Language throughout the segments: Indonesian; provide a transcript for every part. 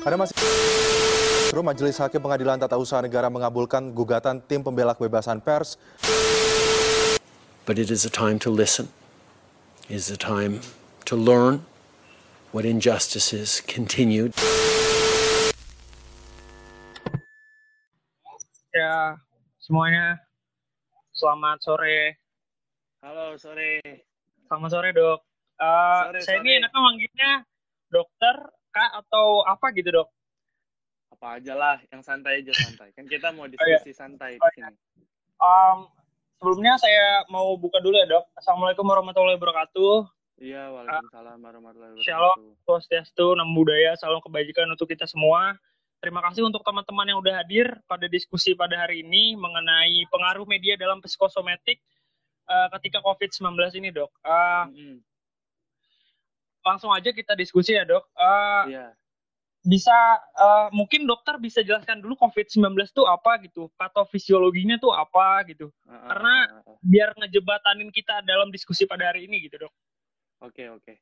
Ada masih Majelis Hakim Pengadilan Tata Usaha Negara mengabulkan gugatan tim pembela kebebasan pers. But it is a time to listen. It is a time to learn what injustices continue. Ya, semuanya selamat sore. Halo, sore. Selamat sore, Dok. Uh, Sore, saya sore. ini enaknya manggilnya dokter, Kak, atau apa gitu, Dok? Apa aja lah, yang santai aja santai. Kan kita mau iya. diskusi santai di Oh, iya. sini. Um, sebelumnya saya mau buka dulu ya, Dok. Assalamualaikum warahmatullahi wabarakatuh. Iya, waalaikumsalam warahmatullahi Shalom. wabarakatuh. Swastiastu, Namo Buddhaya, salam kebajikan untuk kita semua. Terima kasih untuk teman-teman yang udah hadir pada diskusi pada hari ini mengenai pengaruh media dalam psikosomatik uh, ketika COVID-19 ini, Dok. Uh, Mm-mm. Langsung aja kita diskusi ya, Dok. Uh, Iya. bisa uh, mungkin dokter bisa jelaskan dulu COVID-19 itu apa gitu, patofisiologinya tuh apa gitu. Ah, ah, Karena- ah, ah. Biar ngejebatanin kita dalam diskusi pada hari ini gitu, Dok. Oke, oke.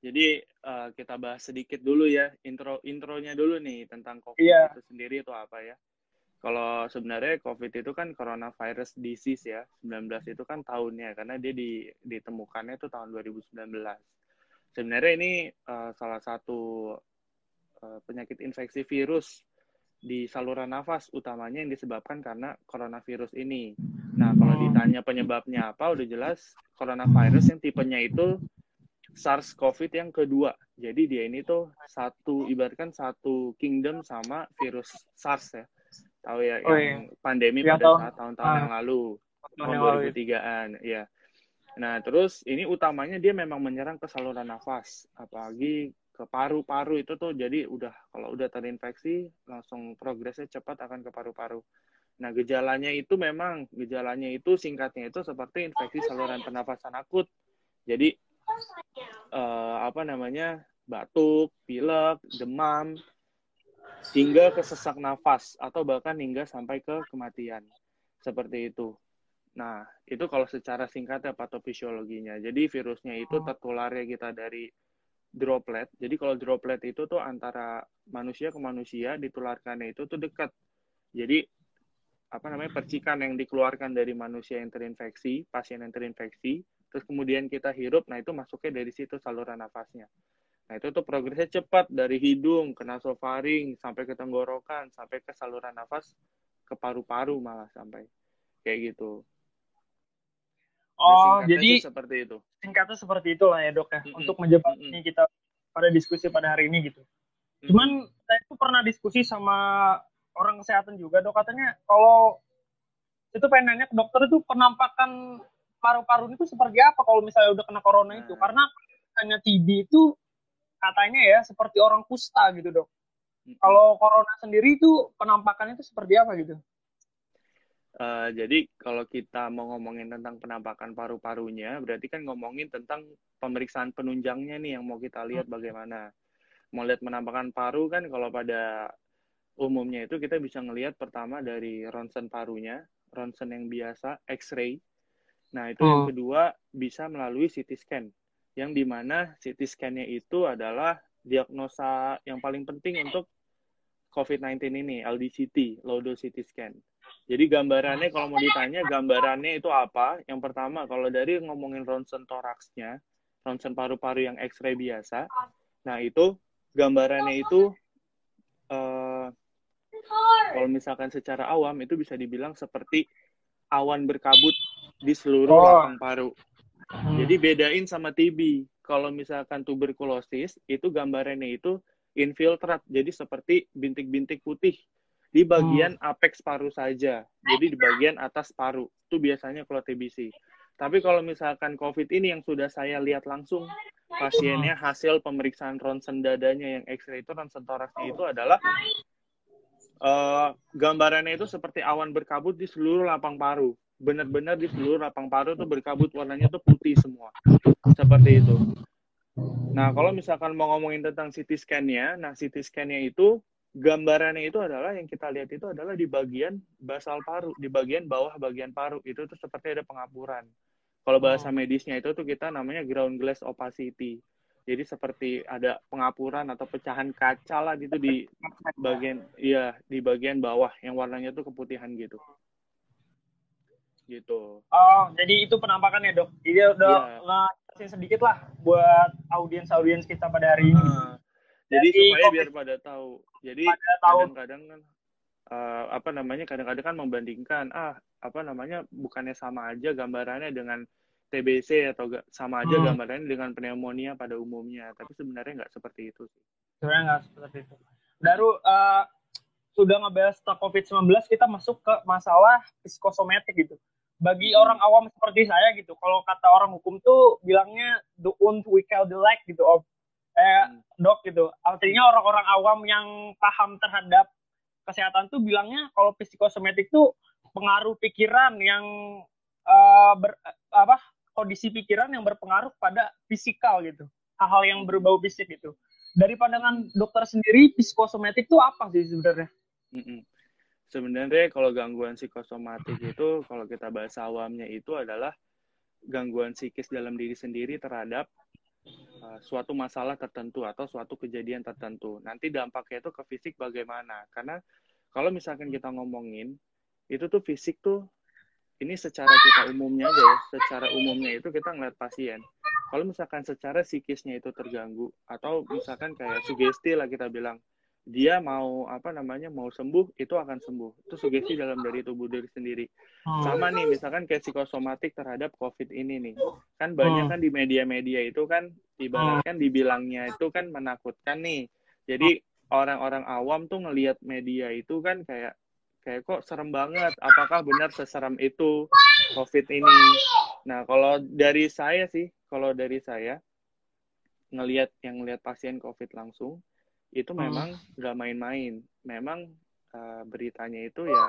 Jadi eh, kita bahas sedikit dulu ya intro intronya dulu nih tentang COVID Iya. itu sendiri itu apa ya. Kalau sebenarnya COVID itu kan coronavirus disease ya, 19 itu kan tahunnya karena dia di, ditemukannya itu tahun 2019. Sebenarnya ini eh, salah satu eh, penyakit infeksi virus di saluran nafas utamanya yang disebabkan karena coronavirus ini. Nah, kalau Hmm. ditanya penyebabnya apa, udah jelas coronavirus yang tipenya itu SARS-CoV yang kedua. Jadi dia ini tuh satu ibaratkan satu kingdom sama virus SARS ya. Tahu ya Oh, yang pandemi Yang pada tahun- saat tahun-tahun ah. yang lalu, Tahun tahun yang lalu ya. 2003-an, ya. Nah, terus ini utamanya dia memang menyerang ke saluran nafas, apalagi ke paru-paru itu tuh jadi udah kalau udah terinfeksi langsung progresnya cepat akan ke paru-paru. Nah, gejalanya itu memang gejalanya itu singkatnya itu seperti infeksi saluran pernafasan akut. Jadi eh, apa namanya? batuk, pilek, demam hingga ke sesak nafas atau bahkan hingga sampai ke kematian. Seperti itu. Nah, itu kalau secara singkatnya patofisiologinya. Jadi virusnya itu Oh. tertularnya kita dari droplet. Jadi kalau droplet itu tuh antara manusia ke manusia ditularkannya itu tuh dekat. Jadi apa namanya percikan yang dikeluarkan dari manusia yang terinfeksi, pasien yang terinfeksi, terus kemudian kita hirup, nah itu masuknya dari situ saluran nafasnya. Nah itu tuh progresnya cepat dari hidung ke nasofaring sampai ke tenggorokan sampai ke saluran nafas ke paru-paru malah sampai kayak gitu. Oh, jadi seperti itu. singkatnya seperti itulah ya, Dok ya, Mm-mm. untuk menjebatani kita pada diskusi pada hari ini gitu. Cuman saya tuh pernah diskusi sama orang kesehatan juga, dok katanya kalau itu pengen nanya ke dokter itu penampakan paru-paru itu seperti apa kalau misalnya udah kena corona itu? Nah. Karena hanya TB itu katanya ya seperti orang kusta gitu dok. Mm-mm. Kalau corona sendiri itu penampakannya itu seperti apa gitu? Eh, jadi kalau kita mau ngomongin tentang penampakan paru-parunya, berarti kan ngomongin tentang pemeriksaan penunjangnya nih yang mau kita lihat bagaimana. Mau lihat penampakan paru kan kalau pada umumnya itu kita bisa ngelihat pertama dari ronsen parunya, ronsen yang biasa, X-ray. Nah itu yang Hmm. kedua bisa melalui CT scan, yang di mana CT scan-nya itu adalah diagnosa yang paling penting untuk COVID-19 ini, LDCT, low dose CT scan. Jadi gambarannya kalau mau ditanya gambarannya itu apa? Yang pertama kalau dari ngomongin ronsen toraksnya, ronsen paru-paru yang X-ray biasa, nah itu gambarannya itu eh, kalau misalkan secara awam itu bisa dibilang seperti awan berkabut di seluruh Oh. lapang paru. Hmm. Jadi bedain sama TB. Kalau misalkan tuberkulosis itu gambarannya itu infiltrat, jadi seperti bintik-bintik putih di bagian apex paru saja. Jadi di bagian atas paru. Itu biasanya kalau TBC. Tapi kalau misalkan COVID ini yang sudah saya lihat langsung, pasiennya hasil pemeriksaan ronsen dadanya yang X-ray itu ronsen toraksnya itu adalah eh, gambarannya itu seperti awan berkabut di seluruh lapang paru. Benar-benar di seluruh lapang paru itu berkabut warnanya tuh putih semua. Seperti itu. Nah, kalau misalkan mau ngomongin tentang CT scan-nya, nah CT scan-nya itu gambarannya itu adalah yang kita lihat itu adalah di bagian basal paru, di bagian bawah bagian paru. Itu tuh seperti ada pengapuran. Kalau bahasa medisnya itu tuh kita namanya ground glass opacity. Jadi seperti ada pengapuran atau pecahan kaca lah gitu di bagian iya di bagian bawah yang warnanya tuh keputihan gitu. Gitu. Oh, jadi itu penampakannya dok. Jadi udah Iya. ngasihin sedikit lah buat audiens-audiens kita pada hari ini. Ah, jadi Jadi supaya COVID- biar pada tahu. Jadi kadang-kadang kan eh, apa namanya kadang-kadang kan membandingkan ah apa namanya bukannya sama aja gambarannya dengan TBC atau ga- sama aja Hmm. gambarannya dengan pneumonia pada umumnya. Tapi sebenarnya nggak seperti itu sih. Sebenarnya nggak seperti itu. Baru eh, sudah ngebahas tentang COVID-19, kita masuk ke masalah psikosomatik gitu. Bagi Hmm. orang awam seperti saya gitu, kalau kata orang hukum tuh bilangnya the wound we kill the leg gitu, Om. Eh, Hmm. dok gitu. Artinya orang-orang awam yang paham terhadap kesehatan tuh bilangnya kalau psikosomatik tuh pengaruh pikiran yang eh, ber, apa kondisi pikiran yang berpengaruh pada fisikal gitu hal-hal yang berbau fisik gitu dari pandangan dokter sendiri psikosomatik itu apa sih sebenarnya Mm-mm. Sebenarnya kalau gangguan psikosomatik itu kalau kita bahasa awamnya itu adalah gangguan psikis dalam diri sendiri terhadap uh, suatu masalah tertentu atau suatu kejadian tertentu. Nanti dampaknya itu ke fisik bagaimana? Karena kalau misalkan kita ngomongin itu tuh fisik tuh ini secara kita umumnya aja ya, secara umumnya itu kita ngeliat pasien. Kalau misalkan secara psikisnya itu terganggu atau misalkan kayak sugesti lah kita bilang dia mau apa namanya mau sembuh itu akan sembuh. Itu sugesti dalam dari tubuh diri sendiri. Sama nih misalkan kayak psikosomatik terhadap covid ini nih. Kan banyak Hmm. kan di media-media itu kan ibaratkan dibilangnya itu kan menakutkan nih. Jadi orang-orang awam tuh ngelihat media itu kan kayak kayak kok serem banget. Apakah benar seserem itu covid ini? Nah kalau dari saya sih kalau dari saya ngelihat yang ngelihat pasien covid langsung itu Hmm. memang nggak main-main memang uh, beritanya itu ya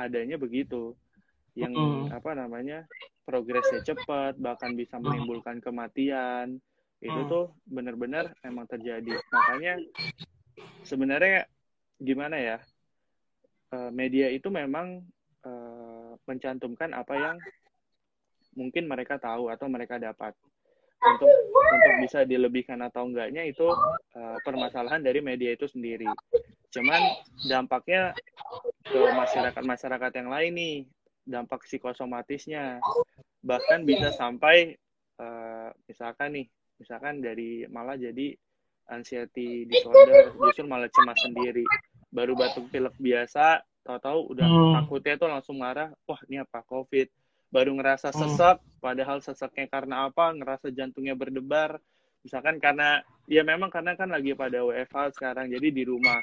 adanya begitu yang Mm-mm. apa namanya progresnya cepat bahkan bisa menimbulkan kematian itu Mm. tuh benar-benar emang terjadi makanya sebenarnya gimana ya eh, media itu memang eh, mencantumkan apa yang mungkin mereka tahu atau mereka dapat untuk untuk bisa dilebihkan atau enggaknya itu eh, permasalahan dari media itu sendiri. Cuman dampaknya ke masyarakat-masyarakat yang lain nih dampak psikosomatisnya. Bahkan bisa sampai eh, misalkan nih misalkan dari malah jadi anxiety disorder justru malah cemas sendiri. Baru batuk pilek biasa tahu-tahu udah Hmm. takutnya tuh langsung marah wah ini apa covid baru ngerasa Hmm. sesak padahal sesaknya karena apa ngerasa jantungnya berdebar. Misalkan karena ya memang karena kan lagi pada WFH sekarang jadi di rumah.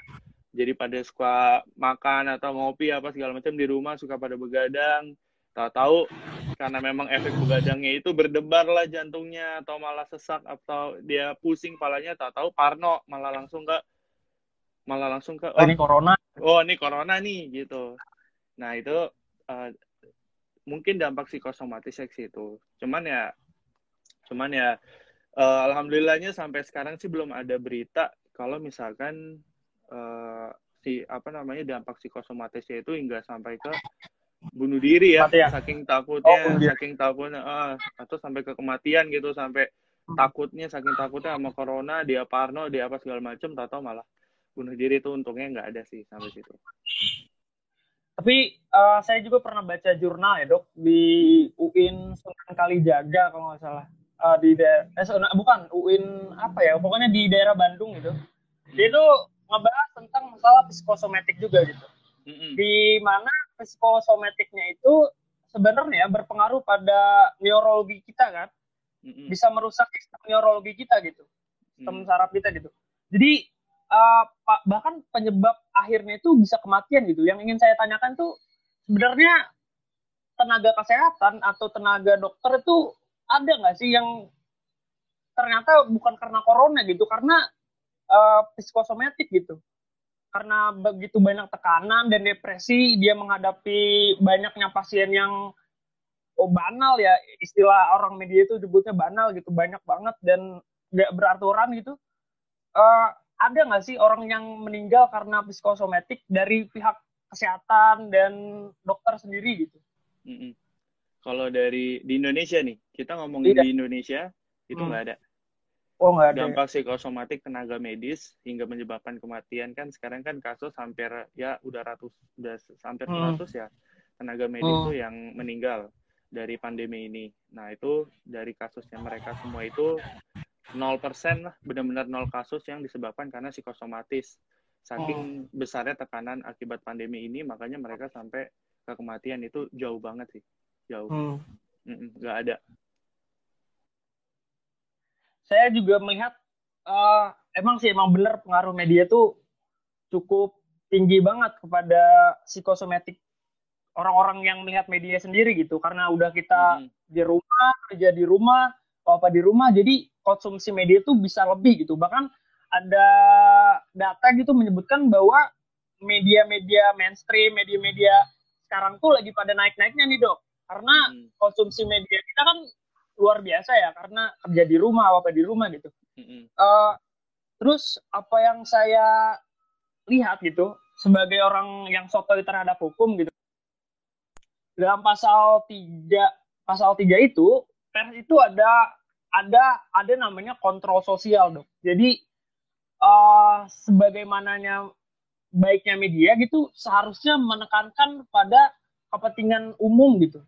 Jadi pada suka makan atau ngopi apa segala macam di rumah suka pada begadang. Tahu-tahu karena memang efek begadangnya itu berdebar lah jantungnya atau malah sesak atau dia pusing palanya tahu-tahu parno malah langsung ke malah langsung ke oh, ini corona. oh ini corona nih gitu. Nah itu eh, mungkin dampak psikosomatisnya ke situ. Cuman ya cuman ya eh, alhamdulillahnya sampai sekarang sih belum ada berita kalau misalkan eh, si apa namanya dampak psikosomatisnya itu hingga sampai ke bunuh diri ya, Mati ya? saking takutnya Oh, saking takutnya ah, atau sampai ke kematian gitu sampai takutnya saking takutnya sama corona dia parno dia apa segala macem tahu malah bunuh diri itu untungnya nggak ada sih sampai situ tapi eh, saya juga pernah baca jurnal ya dok di UIN Sunan Kalijaga kalau nggak salah Eh, di daerah eh, Sunan- bukan UIN apa ya pokoknya di daerah Bandung gitu dia itu ngebahas tentang masalah psikosomatik juga gitu Mm-mm. di mana psikosomatiknya itu sebenarnya berpengaruh pada neurologi kita kan Mm-mm. bisa merusak sistem neurologi kita gitu sistem Mm. saraf kita gitu jadi pa- bahkan penyebab akhirnya itu bisa kematian gitu. Yang ingin saya tanyakan tuh sebenarnya tenaga kesehatan atau tenaga dokter itu ada nggak sih yang ternyata bukan karena corona gitu karena eh, psikosomatik gitu? Karena begitu banyak tekanan dan depresi dia menghadapi banyaknya pasien yang oh banal ya. Istilah orang media itu sebutnya banal gitu banyak banget dan nggak beraturan gitu. Eh, ada nggak sih orang yang meninggal karena psikosomatik dari pihak kesehatan dan dokter sendiri gitu Mm-mm. Kalau dari di Indonesia nih, kita ngomongin Iya. di Indonesia itu Hmm. nggak ada. Oh nggak ada. ya? dampak psikosomatik tenaga medis hingga menyebabkan kematian kan sekarang kan kasus hampir ya udah ratus udah hampir Hmm. 100 ya tenaga medis Hmm. tuh yang meninggal dari pandemi ini. Nah, itu dari kasusnya mereka semua itu 0% lah, benar-benar nol kasus yang disebabkan karena psikosomatis. Saking besarnya tekanan akibat pandemi ini, makanya mereka sampai ke kematian itu jauh banget sih. Jauh. Hmm. Nggak ada. Saya juga melihat eh, emang sih emang benar pengaruh media tuh cukup tinggi banget kepada psikosomatik orang-orang yang melihat media sendiri gitu karena udah kita Mm-mm. di rumah kerja di rumah apa di rumah jadi konsumsi media tuh bisa lebih gitu. Bahkan ada data gitu menyebutkan bahwa media-media mainstream media-media sekarang tuh lagi pada naik-naiknya nih dok. Karena Mm, konsumsi media kita kan luar biasa ya karena kerja di rumah apa di rumah gitu. Mm-mm. Eh, terus apa yang saya lihat gitu sebagai orang yang sotoy terhadap hukum gitu dalam pasal 3 pasal 3 itu pers itu ada ada ada namanya kontrol sosial dok. Jadi eh sebagaimananya baiknya media gitu seharusnya menekankan pada kepentingan umum gitu.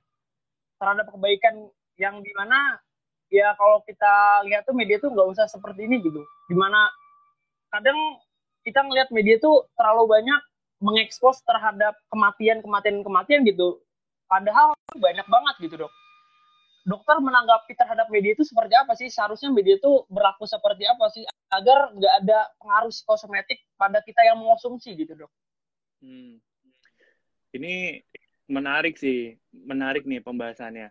Terhadap kebaikan yang di mana ya kalau kita lihat tuh media tuh nggak usah seperti ini gitu. Di mana kadang kita ngelihat media tuh terlalu banyak mengekspos terhadap kematian kematian kematian gitu. Padahal banyak banget gitu dok dokter menanggapi terhadap media itu seperti apa sih seharusnya media itu berlaku seperti apa sih agar nggak ada pengaruh psikosomatik pada kita yang mengonsumsi gitu dok Hmm. Ini menarik sih, menarik nih pembahasannya.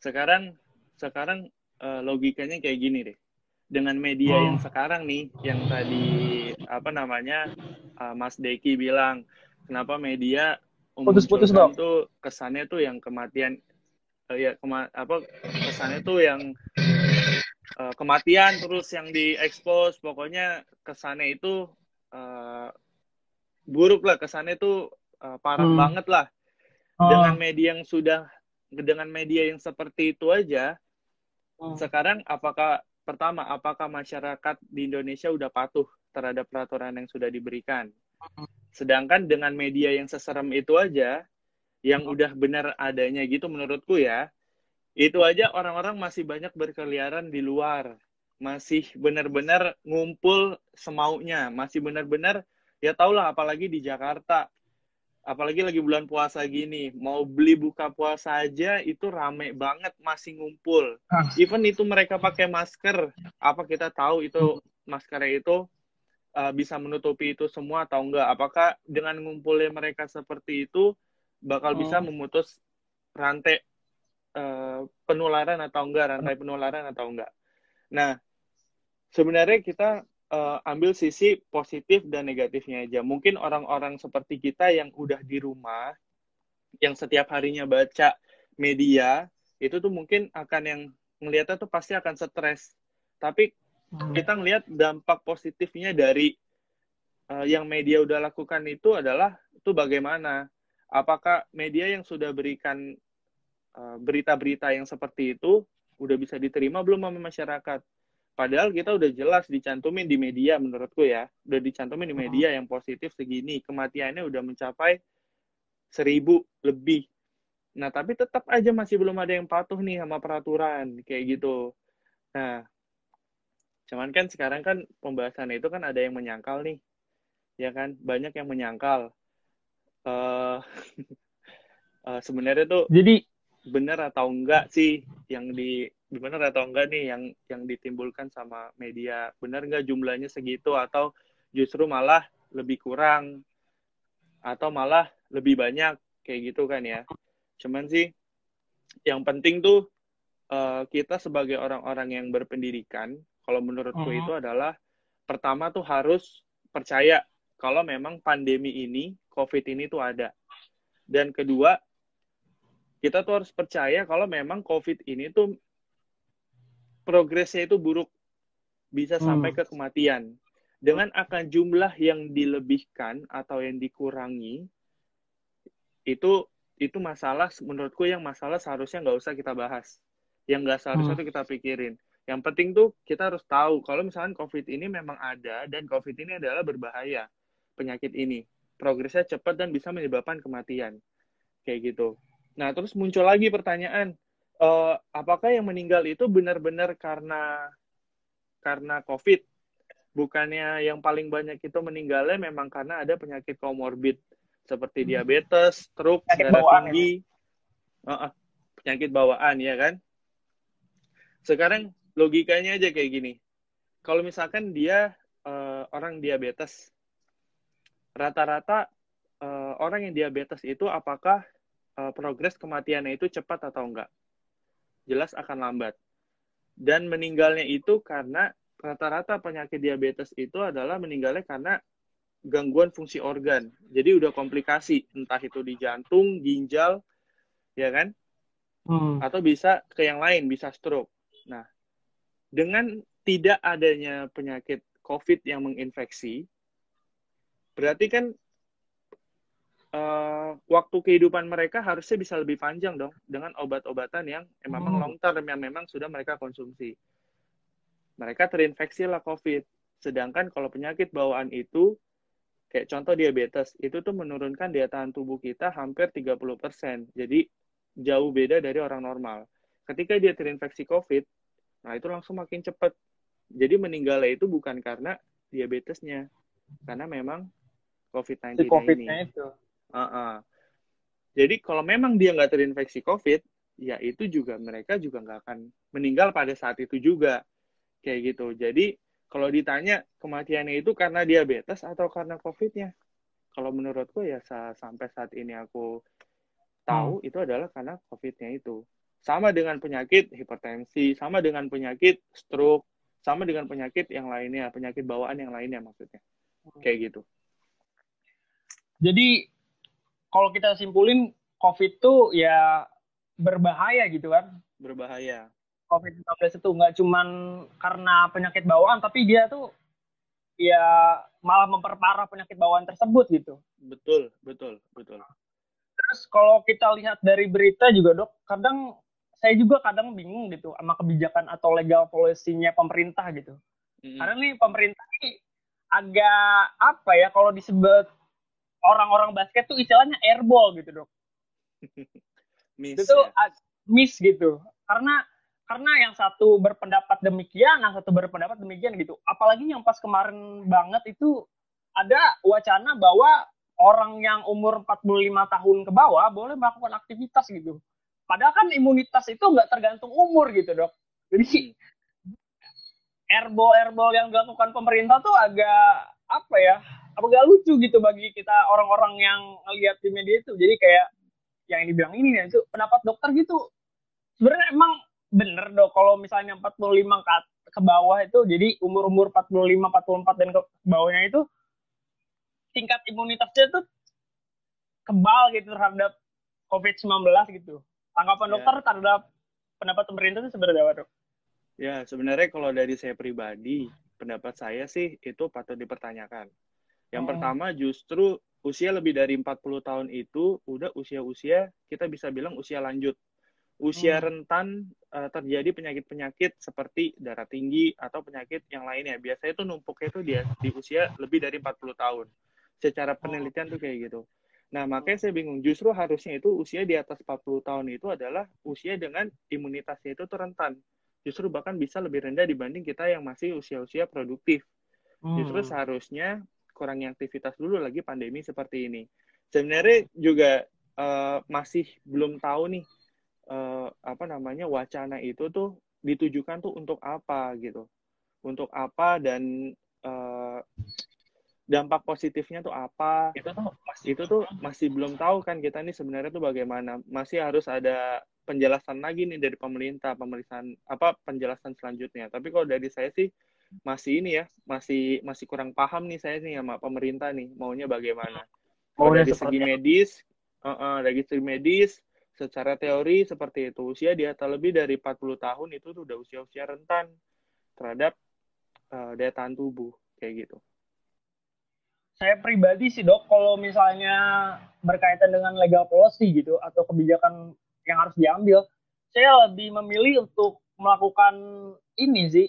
Sekarang, sekarang eh, logikanya kayak gini deh. Dengan media Hmm. yang sekarang nih, yang tadi apa namanya eh, Mas Deki bilang, kenapa media Putus-putus, memunculkan tuh kesannya tuh yang kematian, ya kema apa kesannya tuh yang eh, kematian terus yang diekspos, pokoknya kesannya itu eh, buruk lah. Kesannya tuh uh, parah Hmm. banget lah. Oh, dengan media yang sudah dengan media yang seperti itu aja Hmm. sekarang apakah pertama apakah masyarakat di Indonesia udah patuh terhadap peraturan yang sudah diberikan? Sedangkan dengan media yang seserem itu aja yang udah benar adanya gitu menurutku ya itu aja orang-orang masih banyak berkeliaran di luar masih benar-benar ngumpul semaunya masih benar-benar ya tau lah apalagi di Jakarta apalagi lagi bulan puasa gini mau beli buka puasa aja itu rame banget masih ngumpul. Ah. even itu mereka pakai masker apa kita tahu itu maskernya itu uh, bisa menutupi itu semua atau enggak? Apakah dengan ngumpulnya mereka seperti itu bakal bisa Oh. memutus rantai uh, penularan atau enggak rantai penularan atau enggak nah sebenarnya kita uh, ambil sisi positif dan negatifnya aja. Mungkin orang-orang seperti kita yang udah di rumah, yang setiap harinya baca media, itu tuh mungkin akan yang ngelihatnya tuh pasti akan stres. Tapi Hmm. kita ngelihat dampak positifnya dari uh, yang media udah lakukan itu adalah itu bagaimana? Apakah media yang sudah berikan uh, berita-berita yang seperti itu udah bisa diterima belum sama masyarakat? Padahal kita udah jelas dicantumin di media menurutku ya, udah dicantumin di media yang positif segini, kematiannya udah mencapai seribu lebih. Nah tapi tetap aja masih belum ada yang patuh nih sama peraturan kayak gitu. Nah, cuman kan sekarang kan pembahasan itu kan ada yang menyangkal nih, ya kan banyak yang menyangkal. Eh eh, sebenarnya tuh jadi benar atau enggak sih yang di benar atau enggak nih yang yang ditimbulkan sama media? Benar enggak jumlahnya segitu atau justru malah lebih kurang atau malah lebih banyak? Kayak gitu kan ya. Cuman sih yang penting tuh eh, kita sebagai orang-orang yang berpendidikan kalau menurutku Mhm. itu adalah pertama tuh harus percaya kalau memang pandemi ini covid ini tuh ada dan kedua kita tuh harus percaya kalau memang COVID ini tuh progresnya itu buruk, bisa Hmm. sampai ke kematian. Dengan akan jumlah yang dilebihkan atau yang dikurangi, itu itu masalah menurutku yang masalah seharusnya nggak usah kita bahas, yang nggak seharusnya Hmm. tuh kita pikirin. Yang penting tuh kita harus tahu kalau misalkan COVID ini memang ada dan COVID ini adalah berbahaya penyakit ini. Progresnya cepat dan bisa menyebabkan kematian. Kayak gitu. Nah, terus muncul lagi pertanyaan, eh, apakah yang meninggal itu benar-benar karena karena COVID? Bukannya yang paling banyak itu meninggalnya memang karena ada penyakit komorbid seperti diabetes, stroke, Penyakit darah bawaan tinggi, Eh, eh, penyakit bawaan ya kan? Sekarang logikanya aja kayak gini. Kalau misalkan dia eh, orang diabetes, rata-rata eh, orang yang diabetes itu apakah eh, progres kematiannya itu cepat atau enggak? Jelas akan lambat. Dan meninggalnya itu karena rata-rata penyakit diabetes itu adalah meninggalnya karena gangguan fungsi organ. Jadi udah komplikasi, entah itu di jantung, ginjal, ya kan? Hmm. atau bisa ke yang lain, bisa stroke. Nah, dengan tidak adanya penyakit COVID yang menginfeksi, berarti kan eh, waktu kehidupan mereka harusnya bisa lebih panjang dong dengan obat-obatan yang memang Hmm. long term yang memang sudah mereka konsumsi. Mereka terinfeksi lah COVID. Sedangkan kalau penyakit bawaan itu kayak contoh diabetes, itu tuh menurunkan daya tahan tubuh kita hampir 30%. Jadi jauh beda dari orang normal. Ketika dia terinfeksi COVID, nah itu langsung makin cepat. Jadi meninggalnya itu bukan karena diabetesnya, karena memang Si COVID-19 ini. Itu. Uh-uh. Jadi kalau memang dia nggak terinfeksi COVID, ya itu juga mereka juga nggak akan meninggal pada saat itu juga. Kayak gitu. Jadi kalau ditanya kematiannya itu karena diabetes atau karena COVID-nya? Kalau menurutku ya sa- sampai saat ini aku tahu itu adalah karena COVID-nya itu. Sama dengan penyakit hipertensi, sama dengan penyakit stroke, sama dengan penyakit yang lainnya, penyakit bawaan yang lainnya maksudnya. Kayak gitu. Jadi kalau kita simpulin COVID tuh ya berbahaya gitu kan. Berbahaya. COVID-19 itu nggak cuman karena penyakit bawaan, tapi dia tuh ya malah memperparah penyakit bawaan tersebut gitu. Betul, betul, betul. Terus kalau kita lihat dari berita juga dok, kadang saya juga kadang bingung gitu sama kebijakan atau legal policy-nya pemerintah gitu. Mm-mm. Karena nih pemerintah ini agak apa ya kalau disebut orang-orang basket tuh istilahnya airball gitu dok. Miss, Itu tuh ya. miss gitu. Karena karena yang satu berpendapat demikian, yang satu berpendapat demikian gitu. Apalagi yang pas kemarin banget itu ada wacana bahwa orang yang umur 45 tahun ke bawah boleh melakukan aktivitas gitu. Padahal kan imunitas itu nggak tergantung umur gitu dok. Jadi airball airball yang dilakukan pemerintah tuh agak apa ya agak lucu gitu bagi kita orang-orang yang ngeliat di media itu jadi kayak yang dibilang ini nih itu pendapat dokter gitu sebenarnya emang bener dok kalau misalnya 45 ke, ke bawah itu jadi umur-umur 45 44 dan ke bawahnya itu tingkat imunitasnya tuh kebal gitu terhadap COVID-19 gitu tanggapan Ya. dokter terhadap pendapat pemerintah itu sebenarnya apa dok? Ya, sebenarnya kalau dari saya pribadi, pendapat saya sih itu patut dipertanyakan. Yang Oh. pertama justru usia lebih dari 40 tahun itu udah usia-usia kita bisa bilang usia lanjut. Usia Hmm. rentan eh, terjadi penyakit-penyakit seperti darah tinggi atau penyakit yang lainnya. Biasanya itu numpuknya itu dia di usia lebih dari 40 tahun. Secara penelitian tuh kayak gitu. Nah, makanya saya bingung. Justru harusnya itu usia di atas 40 tahun itu adalah usia dengan imunitasnya itu tuh rentan. Justru bahkan bisa lebih rendah dibanding kita yang masih usia-usia produktif. Justru Hmm. seharusnya kurangi aktivitas dulu lagi pandemi seperti ini. Sebenarnya juga eh, masih belum tahu nih eh, apa namanya wacana itu tuh ditujukan tuh untuk apa gitu. Untuk apa dan eh, dampak positifnya tuh apa? itu tuh itu tuh masih belum tahu kan kita nih sebenarnya tuh bagaimana masih harus ada penjelasan lagi nih dari pemerintah pemeriksaan apa penjelasan selanjutnya tapi kalau dari saya sih masih ini ya masih masih kurang paham nih saya nih sama pemerintah nih maunya bagaimana kalau Maunya dari segi medis eh, eh, dari segi medis secara teori seperti itu usia di atas lebih dari 40 tahun itu tuh udah usia-usia rentan terhadap eh, daya tahan tubuh kayak gitu saya pribadi sih dok kalau misalnya berkaitan dengan legal policy gitu atau kebijakan yang harus diambil saya lebih memilih untuk melakukan ini sih.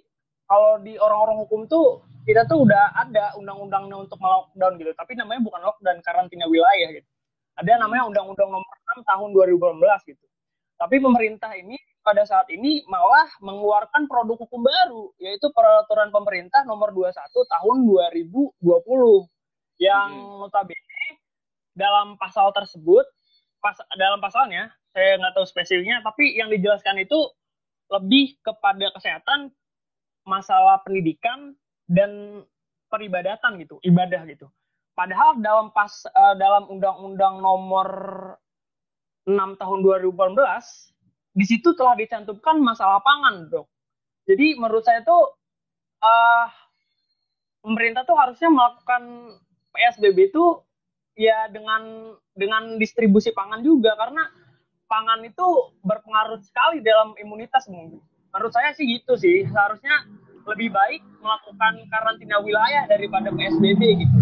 Kalau di orang-orang hukum tuh kita tuh udah ada undang-undangnya untuk melockdown gitu, tapi namanya bukan lockdown karantina wilayah gitu. Ada namanya Undang-Undang Nomor 6 Tahun 2018 gitu. Tapi pemerintah ini pada saat ini malah mengeluarkan produk hukum baru, yaitu peraturan pemerintah nomor 21 tahun 2020 yang Hmm. notabene dalam pasal tersebut, pas, dalam pasalnya saya nggak tahu spesifiknya, tapi yang dijelaskan itu lebih kepada kesehatan, masalah pendidikan dan peribadatan gitu, ibadah gitu. Padahal dalam pas eh, dalam undang-undang nomor 6 tahun 2018 di situ telah dicantumkan masalah pangan, Dok. Jadi menurut saya tuh eh pemerintah tuh harusnya melakukan PSBB itu ya dengan dengan distribusi pangan juga karena pangan itu berpengaruh sekali dalam imunitas mungkin. Menurut saya sih gitu sih. Seharusnya lebih baik melakukan karantina wilayah daripada PSBB gitu.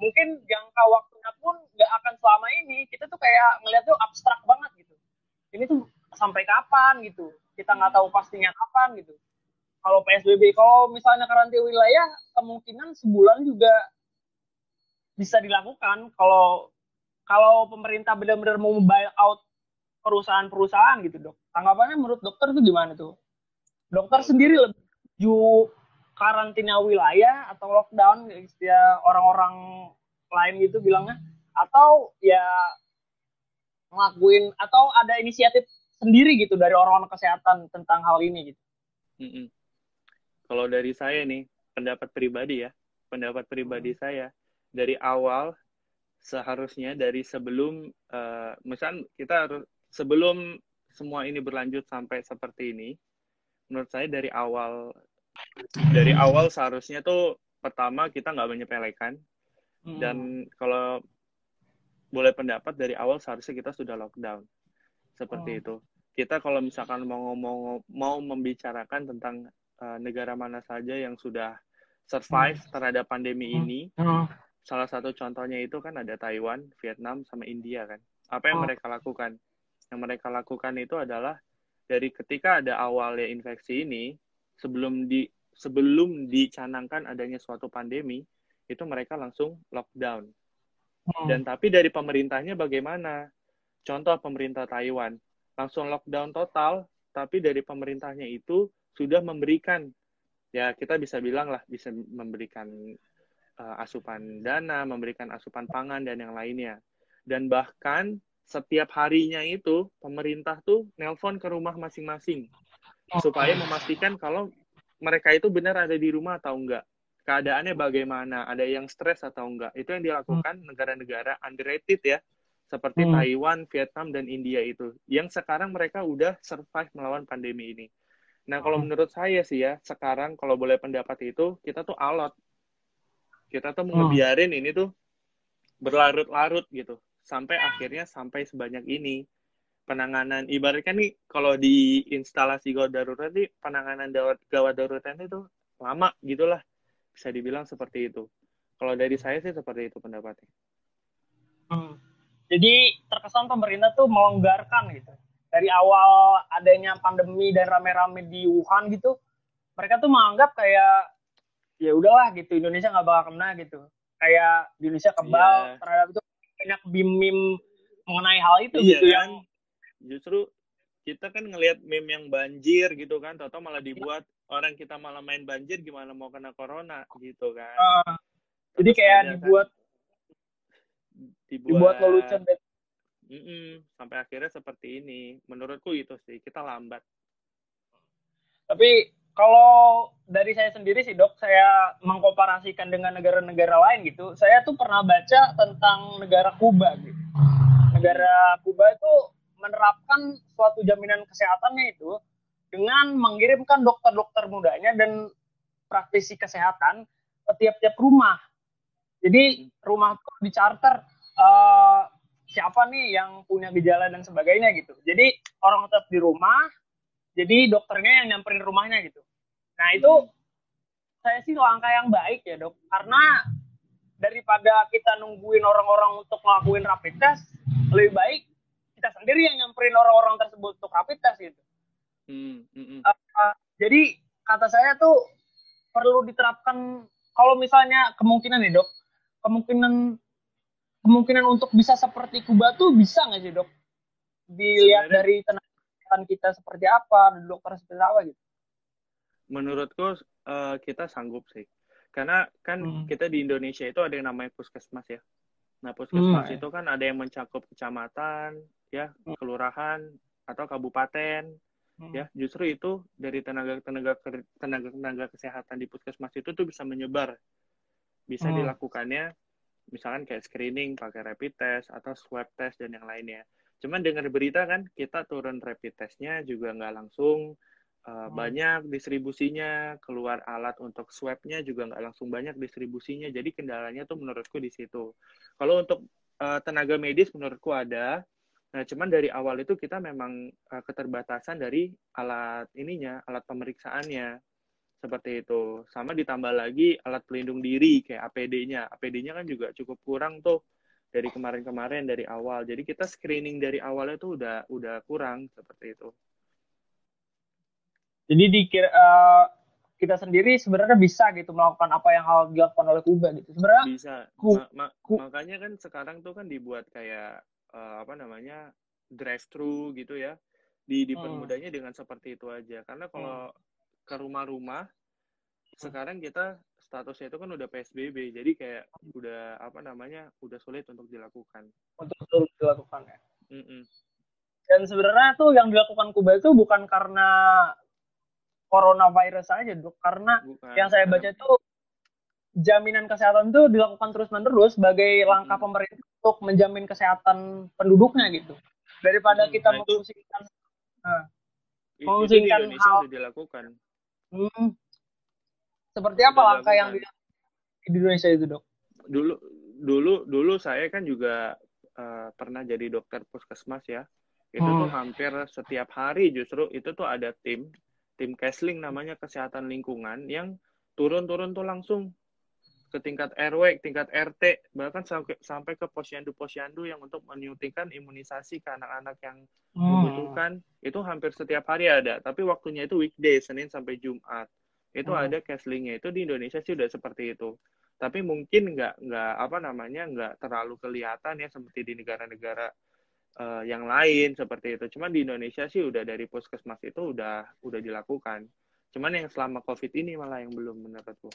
Mungkin jangka waktunya pun nggak akan selama ini. Kita tuh kayak ngeliat tuh abstrak banget gitu. Ini tuh sampai kapan gitu. Kita nggak tahu pastinya kapan gitu. Kalau PSBB, kalau misalnya karantina wilayah, kemungkinan sebulan juga bisa dilakukan kalau kalau pemerintah benar-benar mau buy out perusahaan-perusahaan gitu dok. Tanggapannya menurut dokter itu gimana tuh? Dokter sendiri lebih setuju karantina wilayah atau lockdown ya orang-orang lain gitu bilangnya atau ya ngelakuin atau ada inisiatif sendiri gitu dari orang-orang kesehatan tentang hal ini gitu. Mm-mm. Kalau dari saya nih, pendapat pribadi ya, pendapat pribadi saya dari awal seharusnya dari sebelum, uh, misal kita harus sebelum semua ini berlanjut sampai seperti ini, menurut saya dari awal dari awal seharusnya tuh pertama kita nggak menyepelekan Hmm. dan kalau boleh pendapat dari awal seharusnya kita sudah lockdown seperti Oh. itu kita kalau misalkan mau ngomong mau membicarakan tentang uh, negara mana saja yang sudah survive terhadap pandemi Hmm. ini Hmm. salah satu contohnya itu kan ada Taiwan Vietnam sama India kan apa yang Oh. mereka lakukan yang mereka lakukan itu adalah dari ketika ada awalnya infeksi ini sebelum di sebelum dicanangkan adanya suatu pandemi itu mereka langsung lockdown Hmm. dan tapi dari pemerintahnya bagaimana? Contoh pemerintah Taiwan langsung lockdown total, tapi dari pemerintahnya itu sudah memberikan ya kita bisa bilang lah bisa memberikan uh, asupan dana, memberikan asupan pangan dan yang lainnya. Dan bahkan setiap harinya itu pemerintah tuh nelpon ke rumah masing-masing supaya memastikan kalau mereka itu benar ada di rumah atau enggak keadaannya bagaimana, ada yang stres atau enggak. Itu yang dilakukan negara-negara underrated ya, seperti Hmm. Taiwan, Vietnam, dan India itu. Yang sekarang mereka udah survive melawan pandemi ini. Nah, kalau Hmm. menurut saya sih ya, sekarang kalau boleh pendapat itu, kita tuh alot. Kita tuh Hmm. mau ngebiarin ini tuh berlarut-larut gitu. Sampai akhirnya sampai sebanyak ini. Penanganan, ibaratnya nih, kalau di instalasi gawat darurat nih, penanganan gawat, gawat darurat itu lama gitulah bisa dibilang seperti itu. Kalau dari saya sih seperti itu pendapatnya. Hmm. Jadi terkesan pemerintah tuh melonggarkan gitu. Dari awal adanya pandemi dan rame-rame di Wuhan gitu, mereka tuh menganggap kayak ya udahlah gitu Indonesia nggak bakal kena gitu. Kayak di Indonesia kebal Iya. terhadap itu banyak bim-bim mengenai hal itu Iya gitu kan? yang Justru kita kan ngelihat meme yang banjir gitu kan, atau malah dibuat orang kita malah main banjir gimana mau kena corona gitu kan. eh, jadi kayak kan dibuat dibuat, dibuat lelucon dan Mm-mm, sampai akhirnya seperti ini. Menurutku itu sih kita lambat. Tapi kalau dari saya sendiri sih dok, saya mengkomparasikan dengan negara-negara lain gitu. Saya tuh pernah baca tentang negara Kuba gitu. Negara Kuba itu menerapkan suatu jaminan kesehatannya itu dengan mengirimkan dokter-dokter mudanya dan praktisi kesehatan ke tiap-tiap rumah. Jadi rumah tuh dicarter eh, siapa nih yang punya gejala dan sebagainya gitu. Jadi orang tetap di rumah, jadi dokternya yang nyamperin rumahnya gitu. Nah itu saya sih langkah yang baik ya dok, karena daripada kita nungguin orang-orang untuk ngelakuin rapid test, lebih baik kita sendiri yang nyamperin orang-orang tersebut untuk rapid test gitu. Hmm, mm, mm. Uh, jadi kata saya tuh perlu diterapkan kalau misalnya kemungkinan nih dok, kemungkinan kemungkinan untuk bisa seperti Kuba tuh bisa nggak sih dok? Dilihat Sebenarnya- dari tenaga kesehatan kita seperti apa, dokter seperti apa gitu. Menurutku eh, kita sanggup sih. Karena kan Hmm. kita di Indonesia itu ada yang namanya puskesmas ya. Nah, puskesmas Hmm. itu kan ada yang mencakup kecamatan, ya, Hmm. kelurahan atau kabupaten, Hmm. ya. Justru itu dari tenaga tenaga tenaga tenaga kesehatan di puskesmas itu tuh bisa menyebar. Bisa Hmm. dilakukannya misalkan kayak screening pakai rapid test atau swab test dan yang lainnya. Cuman dengar berita kan kita turun rapid testnya juga nggak langsung uh, Hmm. banyak distribusinya keluar alat untuk swabnya juga nggak langsung banyak distribusinya jadi kendalanya tuh menurutku di situ. Kalau untuk uh, tenaga medis menurutku ada. Nah cuman dari awal itu kita memang uh, keterbatasan dari alat ininya alat pemeriksaannya. Seperti itu. Sama ditambah lagi alat pelindung diri kayak APD-nya APD-nya kan juga cukup kurang tuh dari kemarin-kemarin dari awal. Jadi kita screening dari awalnya tuh udah udah kurang seperti itu Jadi dikira eh, kita sendiri sebenarnya bisa gitu melakukan apa yang hal dilakukan oleh Kuba gitu. Sebenarnya bisa ku- Ma- ma- ku- makanya kan sekarang tuh kan dibuat kayak eh, apa namanya drive thru gitu ya di Hmm. dipermudahnya dengan seperti itu aja karena kalau ke rumah-rumah sekarang kita statusnya itu kan udah PSBB jadi kayak udah apa namanya udah sulit untuk dilakukan untuk terus dilakukan ya. Mm-mm. Dan sebenarnya tuh yang dilakukan Kuba itu bukan karena coronavirus aja, Dok. Karena bukan yang saya baca itu jaminan kesehatan itu dilakukan terus-menerus sebagai langkah Mm-mm. pemerintah untuk menjamin kesehatan penduduknya gitu. Daripada Hmm, kita nah memfungsikan I- itu di hal- dilakukan hmm, seperti apa Udah langkah yang dilakukan. di di Indonesia itu, Dok? dulu dulu dulu saya kan juga eh, pernah jadi dokter puskesmas ya itu Hmm. tuh hampir setiap hari justru itu tuh ada tim tim Kesling namanya kesehatan lingkungan yang turun-turun tuh langsung ke tingkat RW, tingkat RT, bahkan sampai sampai ke posyandu-posyandu yang untuk menyuntikkan imunisasi ke anak-anak yang Hmm. membutuhkan itu hampir setiap hari ada tapi waktunya itu weekday Senin sampai Jumat itu Hmm. ada caslingnya itu di Indonesia sih udah seperti itu tapi mungkin nggak nggak apa namanya nggak terlalu kelihatan ya seperti di negara-negara eh, yang lain seperti itu. Cuman di Indonesia sih udah dari puskesmas itu udah udah dilakukan. Cuman yang selama covid ini malah yang belum menurutku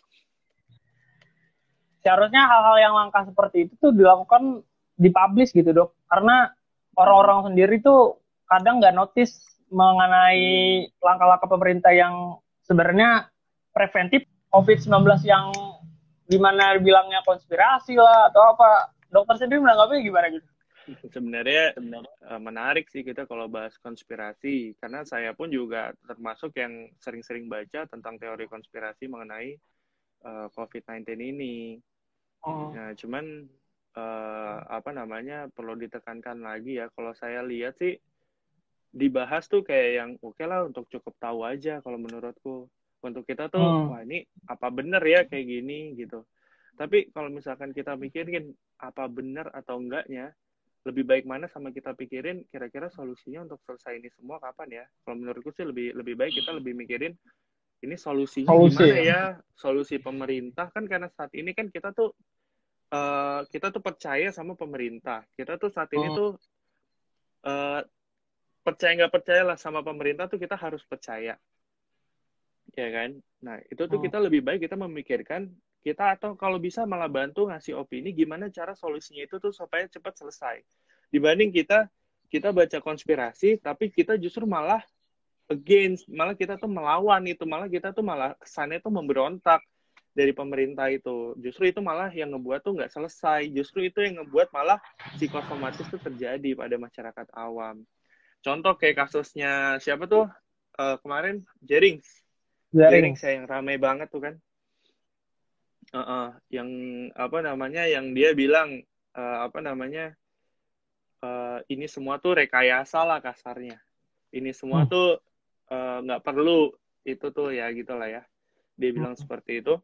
seharusnya hal-hal yang langkah seperti itu tuh dilakukan dipublish gitu dok. Karena orang-orang sendiri tuh kadang nggak notice mengenai langkah-langkah pemerintah yang sebenarnya preventif. COVID-19 yang di mana bilangnya konspirasi lah atau apa. Dokter sendiri menanggapinya gimana gitu sebenarnya eh, menarik sih kita kalau bahas konspirasi karena saya pun juga termasuk yang sering-sering baca tentang teori konspirasi mengenai eh, COVID-19 ini. Nah, cuman eh, apa namanya perlu ditekankan lagi ya kalau saya lihat sih dibahas tuh kayak yang oke lah untuk cukup tahu aja kalau menurutku. Untuk kita tuh Hmm. wah ini apa bener ya kayak gini gitu. Tapi kalau misalkan kita mikirin apa bener atau enggaknya, lebih baik mana sama kita pikirin kira-kira solusinya untuk selesai ini semua kapan ya? Kalau menurutku sih lebih lebih baik kita lebih mikirin ini solusinya Solusi, gimana ya? Solusi pemerintah kan karena saat ini kan kita tuh eh, kita tuh percaya sama pemerintah. Kita tuh saat ini Hmm. tuh eh, percaya nggak percaya lah sama pemerintah tuh kita harus percaya, ya kan? Nah itu tuh Hmm. kita lebih baik kita memikirkan kita atau kalau bisa malah bantu ngasih opini gimana cara solusinya itu tuh supaya cepat selesai. Dibanding kita kita baca konspirasi tapi kita justru malah against, malah kita tuh melawan itu, malah kita tuh malah kesannya tuh memberontak dari pemerintah itu. Justru itu malah yang ngebuat tuh nggak selesai. Justru itu yang ngebuat malah psikosomatis tuh terjadi pada masyarakat awam. Contoh kayak kasusnya siapa tuh Eh, kemarin Jerings. Jaring. Jerings ya yang ramai banget tuh kan. Heeh, yang apa namanya yang dia bilang eh, apa namanya eh, ini semua tuh rekayasa lah kasarnya. Ini semua Hmm. tuh eh, nggak perlu itu tuh ya gitulah ya. Dia bilang Hmm. seperti itu.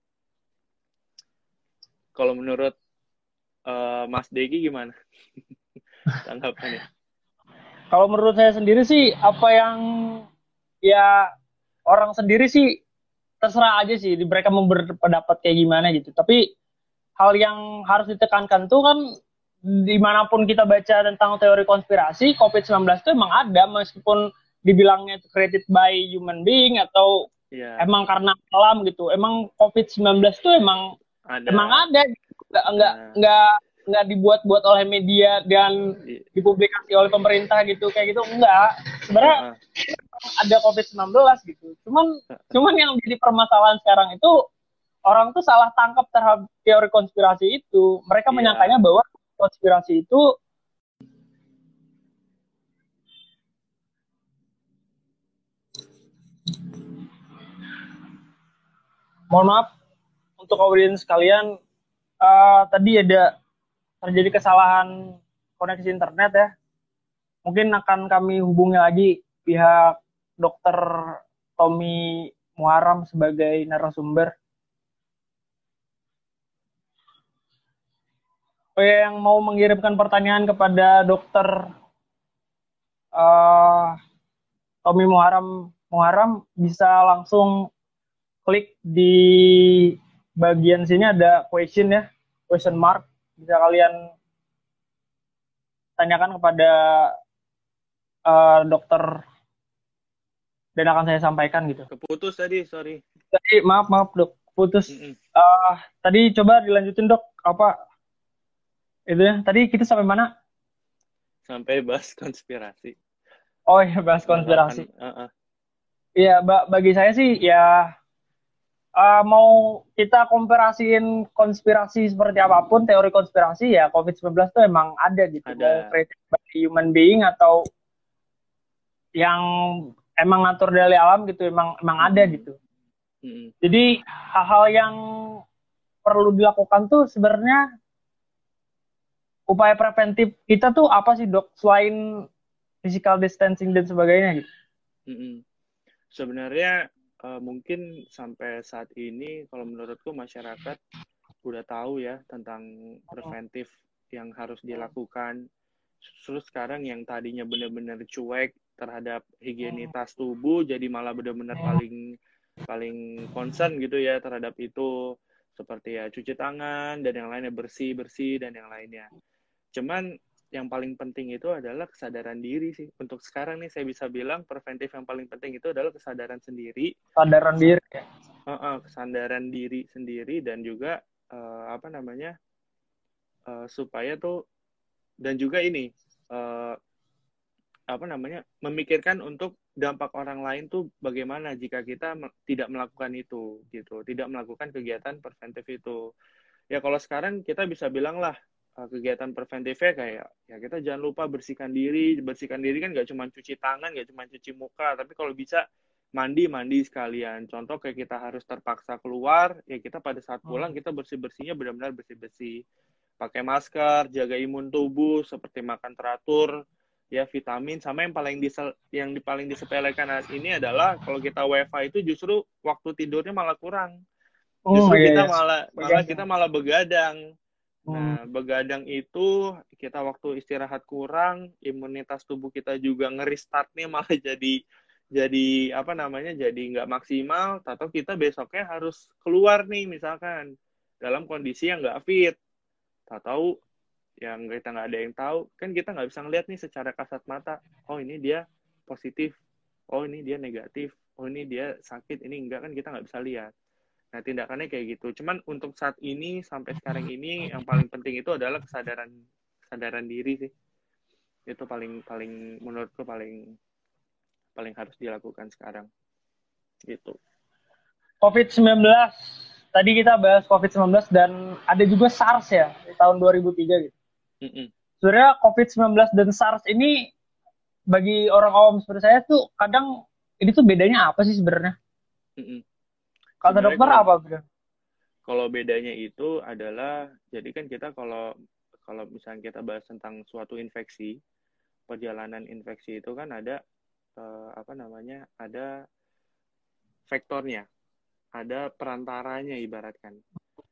Kalau menurut eh, Mas Degi gimana tanggapannya? Kalau menurut saya sendiri sih apa yang ya orang sendiri sih terserah aja sih mereka mau berpendapat kayak gimana gitu tapi hal yang harus ditekankan tuh kan di mana pun kita baca tentang teori konspirasi COVID-19 itu emang ada meskipun dibilangnya itu created by human being atau Iya. emang karena alam gitu emang COVID-19 tuh emang Ada. emang ada nggak nggak Nah. nggak nggak dibuat-buat oleh media dan I- dipublikasi oleh pemerintah gitu kayak gitu enggak sebenarnya ada COVID-19 gitu. Cuman cuman yang jadi permasalahan sekarang itu orang tuh salah tangkap terhadap teori konspirasi itu. Mereka Iya. menyangkanya bahwa konspirasi itu Mohon maaf untuk audiens sekalian eh, tadi ada terjadi kesalahan koneksi internet ya. Mungkin akan kami hubungi lagi pihak dokter Tommy Muharam sebagai narasumber. Oh ya, yang mau mengirimkan pertanyaan kepada dokter eh, Tommy Muharam Muharam bisa langsung klik di bagian sini ada question ya, question mark. Bisa kalian tanyakan kepada eh, dokter dan akan saya sampaikan gitu. Keputus tadi, sorry. Tadi maaf maaf dok, putus. Mm-mm. Eh, tadi coba dilanjutin dok apa itu ya? Tadi kita sampai mana? Sampai bahas konspirasi. Oh ya bahas konspirasi. Iya, ba- bagi saya sih ya eh, mau kita komparasiin konspirasi seperti apa pun, teori konspirasi ya COVID-19 itu emang ada gitu. Ada. Mau created by human being atau yang emang ngatur dari alam gitu, emang emang ada gitu. Mm-mm. Jadi hal-hal yang perlu dilakukan tuh sebenarnya upaya preventif kita tuh apa sih dok selain physical distancing dan sebagainya gitu? Mm-mm. Sebenarnya eh, mungkin sampai saat ini kalau menurutku masyarakat udah tahu ya tentang preventif yang harus dilakukan. Terus sekarang yang tadinya benar-benar cuek terhadap higienitas tubuh jadi malah benar-benar paling paling concern gitu ya terhadap itu seperti ya cuci tangan dan yang lainnya bersih bersih dan yang lainnya. Cuman yang paling penting itu adalah kesadaran diri sih. Untuk sekarang nih saya bisa bilang preventif yang paling penting itu adalah kesadaran sendiri, Kesadaran diri ya. Heeh, kesadaran diri sendiri dan juga eh, apa namanya eh, supaya tuh dan juga ini eh, apa namanya memikirkan untuk dampak orang lain tuh bagaimana jika kita me- tidak melakukan itu gitu, tidak melakukan kegiatan preventif itu. Ya kalau sekarang kita bisa bilang lah uh, kegiatan preventifnya kayak ya kita jangan lupa bersihkan diri, bersihkan diri kan nggak cuma cuci tangan, nggak cuma cuci muka, tapi kalau bisa mandi mandi sekalian. Contoh kayak kita harus terpaksa keluar, ya kita pada saat pulang kita bersih bersihnya benar-benar bersih bersih, pakai masker, jaga imun tubuh seperti makan teratur, ya vitamin sama yang paling disel, yang paling disepelekan saat ini adalah kalau kita WiFi itu justru waktu tidurnya malah kurang. Justru iya, kita iya. malah malah kita malah begadang. Hmm. Nah, begadang itu kita waktu istirahat kurang, imunitas tubuh kita juga ngerestartnya malah jadi jadi apa namanya jadi nggak maksimal. Atau kita besoknya harus keluar nih misalkan dalam kondisi yang nggak fit. Tak tahu yang kita nggak ada yang tahu kan kita nggak bisa ngeliat nih secara kasat mata. Oh ini dia positif. Oh ini dia negatif. Oh ini dia sakit. Ini enggak kan kita nggak bisa lihat. Nah, tindakannya kayak gitu. Cuman untuk saat ini sampai sekarang ini yang paling penting itu adalah kesadaran kesadaran diri sih. Itu paling paling menurutku paling paling harus dilakukan sekarang. Gitu. COVID-19 tadi kita bahas COVID-19 dan ada juga SARS ya di tahun 2003 gitu. Mm-mm. Sebenarnya COVID-19 dan SARS ini bagi orang awam seperti saya tuh kadang ini tuh bedanya apa sih sebenarnya? Mm-mm. Kata dokter kalau- apa bedanya? Kalau bedanya itu adalah jadi kan kita kalau kalau misalnya kita bahas tentang suatu infeksi, perjalanan infeksi itu kan ada eh, apa namanya? ada vektornya, ada perantaranya ibaratkan.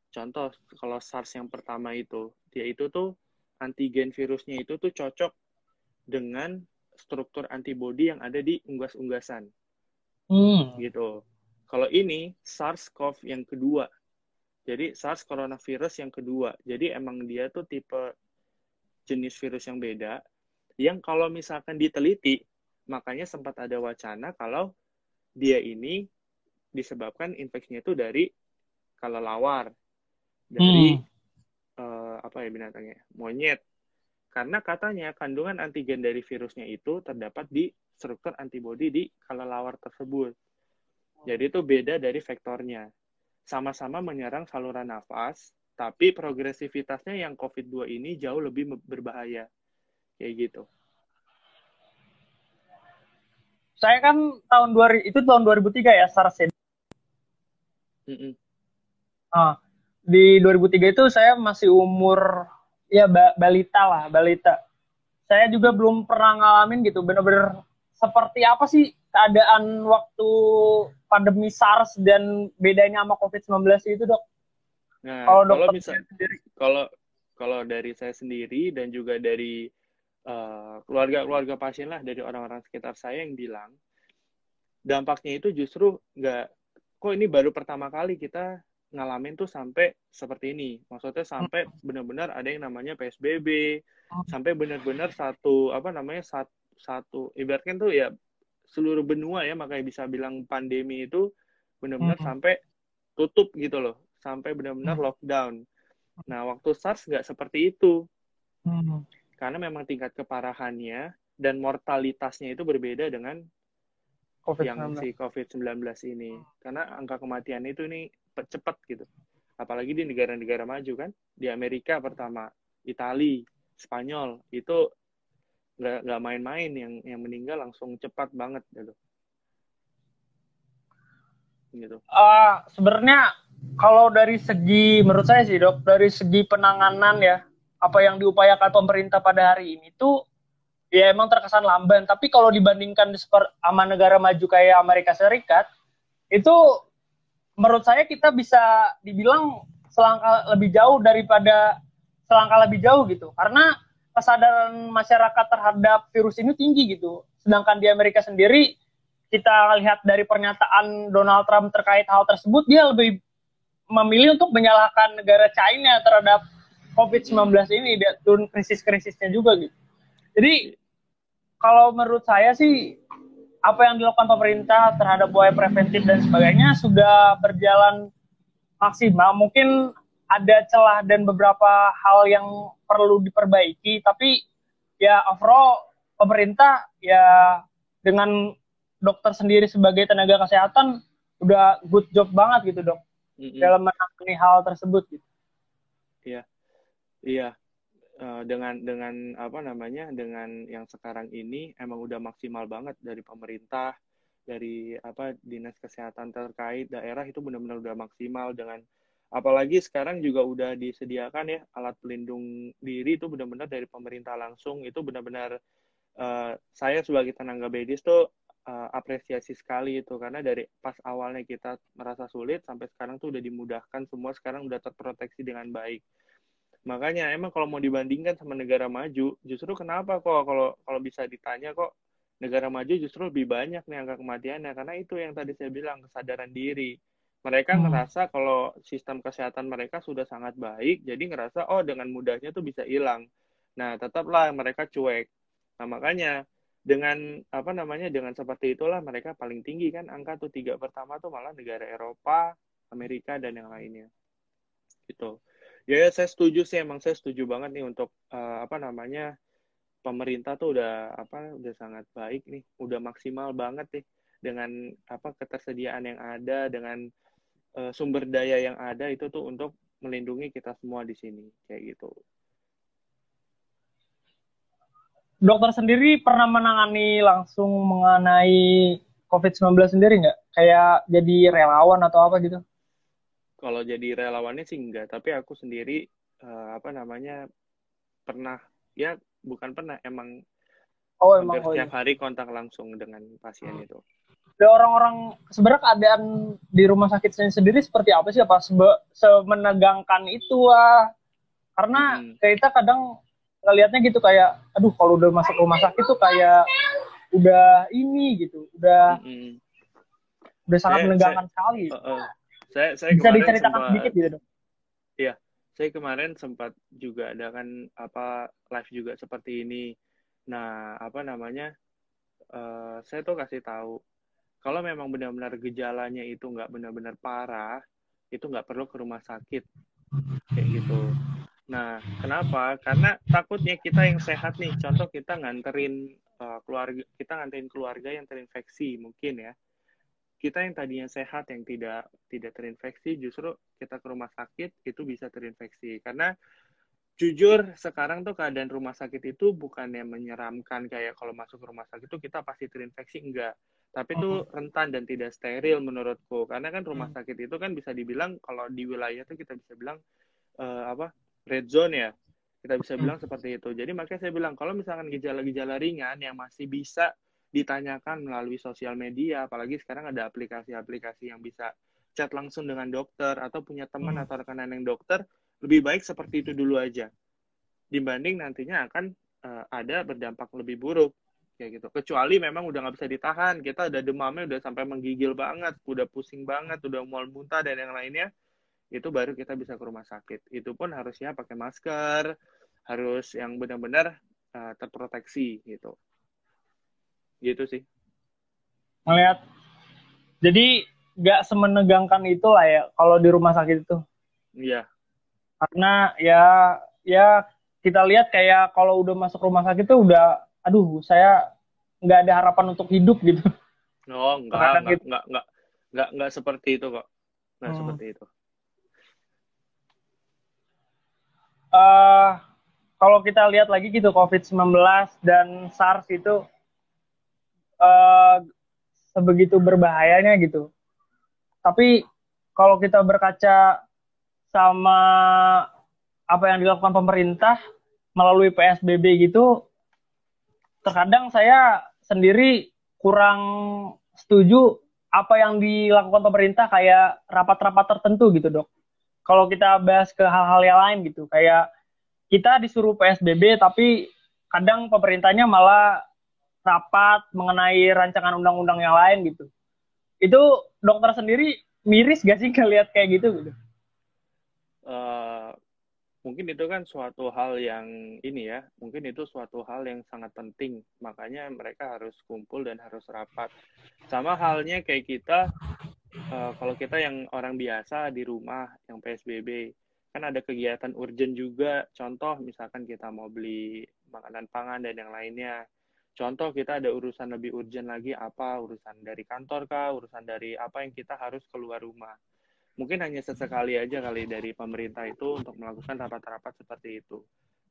Contoh kalau SARS yang pertama itu, dia itu tuh antigen virusnya itu tuh cocok dengan struktur antibodi yang ada di unggas-unggasan. Hmm. gitu. Kalau ini SARS-CoV yang kedua. Jadi SARS coronavirus yang kedua. Jadi emang dia tuh tipe jenis virus yang beda. Yang kalau misalkan diteliti, makanya sempat ada wacana kalau dia ini disebabkan infeksinya itu dari kelelawar, dari Hmm. eh, apa ya binatangnya, monyet. Karena katanya kandungan antigen dari virusnya itu terdapat di struktur antibodi di kelelawar tersebut. Jadi itu beda dari vektornya. Sama-sama menyerang saluran nafas, tapi progresivitasnya yang COVID-2 ini jauh lebih berbahaya. Kayak gitu. Saya kan tahun 2000 itu tahun 2003 ya SARS ya. Mm-mm. Ah, di 2003 itu saya masih umur ya ba- balita lah, balita. Saya juga belum pernah ngalamin gitu, bener-bener seperti apa sih keadaan waktu pandemi SARS dan bedanya sama COVID-19 itu dok? Nah, Kalau kalau dokter bisa sendiri. kalau kalau dari saya sendiri dan juga dari eh, keluarga-keluarga pasien lah dari orang-orang sekitar saya yang bilang dampaknya itu justru nggak kok ini baru pertama kali kita ngalamin tuh sampai seperti ini maksudnya sampai benar-benar ada yang namanya PSBB sampai benar-benar satu apa namanya satu, satu ibaratkan tuh ya seluruh benua ya makanya bisa bilang pandemi itu benar-benar Hmm. sampai tutup gitu loh sampai benar-benar lockdown nah waktu SARS nggak seperti itu Hmm. karena memang tingkat keparahannya dan mortalitasnya itu berbeda dengan yang COVID-19. si COVID-19 ini. Karena angka kematian itu ini cepat gitu. Apalagi di negara-negara maju kan. Di Amerika pertama, Itali, Spanyol, itu nggak nggak main-main yang yang meninggal langsung cepat banget gitu. Gitu. Ah, sebenarnya kalau dari segi menurut saya sih dok, dari segi penanganan ya, apa yang diupayakan pemerintah pada hari ini tuh ya emang terkesan lamban. Tapi kalau dibandingkan sama negara maju kayak Amerika Serikat, itu menurut saya kita bisa dibilang selangkah lebih jauh daripada selangkah lebih jauh gitu. Karena kesadaran masyarakat terhadap virus ini tinggi gitu. Sedangkan di Amerika sendiri kita lihat dari pernyataan Donald Trump terkait hal tersebut, dia lebih memilih untuk menyalahkan negara China terhadap COVID-19 ini dan krisis-krisisnya juga gitu. Jadi kalau menurut saya sih apa yang dilakukan pemerintah terhadap upaya preventif dan sebagainya sudah berjalan maksimal. Mungkin ada celah dan beberapa hal yang perlu diperbaiki, tapi ya overall pemerintah ya dengan dokter sendiri sebagai tenaga kesehatan udah good job banget gitu dok Mm-mm. dalam menangani hal tersebut gitu. Iya, Eh, dengan dengan apa namanya dengan yang sekarang ini emang udah maksimal banget dari pemerintah, dari apa dinas kesehatan terkait daerah itu benar-benar udah maksimal dengan apalagi sekarang juga udah disediakan ya alat pelindung diri itu benar-benar dari pemerintah langsung itu benar-benar eh, saya sebagai tenaga medis tuh eh, apresiasi sekali itu karena dari pas awalnya kita merasa sulit sampai sekarang tuh udah dimudahkan semua sekarang udah terproteksi dengan baik. Makanya emang kalau mau dibandingkan sama negara maju, justru kenapa kok kalau kalau bisa ditanya kok negara maju justru lebih banyak nih angka kematiannya karena itu yang tadi saya bilang kesadaran diri. Mereka Hmm. ngerasa kalau sistem kesehatan mereka sudah sangat baik, jadi ngerasa oh dengan mudahnya tuh bisa hilang. Nah, tetaplah mereka cuek. Nah, makanya dengan apa namanya dengan seperti itulah mereka paling tinggi kan angka tuh tiga pertama tuh malah negara Eropa, Amerika dan yang lainnya. Gitu. Ya, ya, saya setuju sih emang saya setuju banget nih untuk eh, apa namanya pemerintah tuh udah apa udah sangat baik nih, udah maksimal banget nih dengan apa ketersediaan yang ada dengan eh, sumber daya yang ada itu tuh untuk melindungi kita semua di sini kayak gitu. Dokter sendiri pernah menangani langsung mengenai COVID-19 sendiri nggak? Kayak jadi relawan atau apa gitu? Kalau jadi relawannya sih enggak, tapi aku sendiri eh, apa namanya pernah ya bukan pernah emang Oh hampir emang oh, setiap iya. hari kontak langsung dengan pasien itu. Ada orang-orang sebenarnya keadaan di rumah sakit sendiri seperti apa sih? Apa sebe- semenegangkan itu ah? Karena Hmm. kita kadang ngelihatnya gitu kayak, aduh kalau udah masuk rumah sakit tuh kayak udah ini gitu, udah Mm-mm. udah sangat Saya- menegangkan sekali. Eh, eh. saya saya Bisa diceritakan sempat- sedikit gitu dok. saya kemarin sempat juga ada kan apa live juga seperti ini. Nah, apa namanya? eh, saya tuh kasih tahu kalau memang benar-benar gejalanya itu nggak benar-benar parah, itu nggak perlu ke rumah sakit kayak gitu. Nah, kenapa? Karena takutnya kita yang sehat nih, contoh kita nganterin eh, keluarga, kita nganterin keluarga yang terinfeksi mungkin ya. Kita yang tadinya sehat yang tidak tidak terinfeksi justru kita ke rumah sakit itu bisa terinfeksi karena jujur sekarang tuh keadaan rumah sakit itu bukannya menyeramkan kayak kalau masuk rumah sakit itu kita pasti terinfeksi enggak tapi itu rentan dan tidak steril menurutku. Karena kan rumah sakit itu kan bisa dibilang kalau di wilayah itu kita bisa bilang eh, apa red zone ya. Kita bisa bilang seperti itu. Jadi makanya saya bilang kalau misalkan gejala-gejala ringan yang masih bisa ditanyakan melalui sosial media apalagi sekarang ada aplikasi-aplikasi yang bisa chat langsung dengan dokter atau punya teman atau rekanan yang dokter lebih baik seperti itu dulu aja. Dibanding nantinya akan eh, ada berdampak lebih buruk kayak gitu. Kecuali memang udah nggak bisa ditahan kita udah demamnya udah sampai menggigil banget udah pusing banget udah mual muntah dan yang lainnya itu baru kita bisa ke rumah sakit. Itu pun harusnya pakai masker harus yang benar-benar eh, terproteksi gitu. Gitu sih. Ngeliat. Jadi nggak semenegangkan itulah ya kalau di rumah sakit itu. iya. Karena ya ya kita lihat kayak kalau udah masuk rumah sakit tuh udah aduh saya nggak ada harapan untuk hidup gitu. oh enggak enggak, gitu. enggak enggak enggak enggak seperti itu kok enggak Hmm. seperti itu eh kalau kita lihat lagi gitu COVID-19 dan SARS itu eh sebegitu berbahayanya gitu. Tapi kalau kita berkaca sama apa yang dilakukan pemerintah melalui PSBB gitu, terkadang saya sendiri kurang setuju apa yang dilakukan pemerintah kayak rapat-rapat tertentu gitu dok. Kalau kita bahas ke hal-hal yang lain gitu, kayak kita disuruh PSBB tapi kadang pemerintahnya malah rapat mengenai rancangan undang-undang yang lain gitu. Itu dokter sendiri miris gak sih ngeliat kayak gitu gitu? eh, mungkin itu kan suatu hal yang ini ya, mungkin itu suatu hal yang sangat penting. Makanya mereka harus kumpul dan harus rapat. Sama halnya kayak kita, eh, kalau kita yang orang biasa di rumah, yang PSBB, kan ada kegiatan urgent juga. Contoh, misalkan kita mau beli makanan pangan dan yang lainnya. Contoh, kita ada urusan lebih urgent lagi, apa? Urusan dari kantor kah? Urusan dari apa yang kita harus keluar rumah mungkin hanya sesekali aja kali dari pemerintah itu untuk melakukan rapat-rapat seperti itu.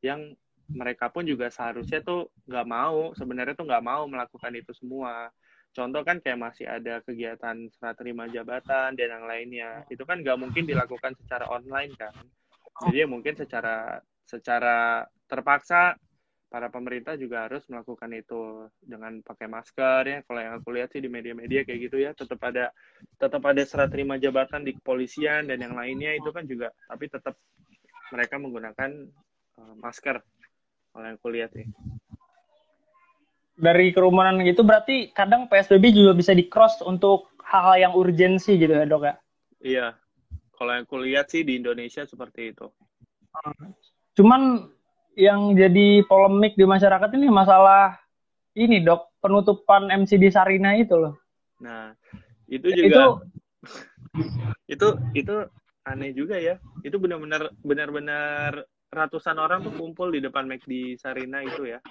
Yang mereka pun juga seharusnya tuh nggak mau, sebenarnya tuh nggak mau melakukan itu semua. Contoh kan kayak masih ada kegiatan serah terima jabatan dan yang lainnya. Itu kan nggak mungkin dilakukan secara online kan. Jadi ya mungkin secara secara terpaksa para pemerintah juga harus melakukan itu dengan pakai masker ya. Kalau yang aku lihat sih di media-media kayak gitu ya, tetap ada tetap ada serah terima jabatan di kepolisian dan yang lainnya itu kan juga tapi tetap mereka menggunakan uh, masker kalau yang aku lihat sih. Dari kerumunan gitu berarti kadang PSBB juga bisa di cross untuk hal-hal yang urgensi gitu ya dok ya? Iya. Kalau yang aku lihat sih di Indonesia seperti itu. Cuman yang jadi polemik di masyarakat ini masalah ini dok penutupan MCD Sarina itu loh. Nah, itu Itu juga itu itu aneh juga ya. Itu benar-benar benar-benar ratusan orang tuh kumpul di depan McD Sarina itu ya.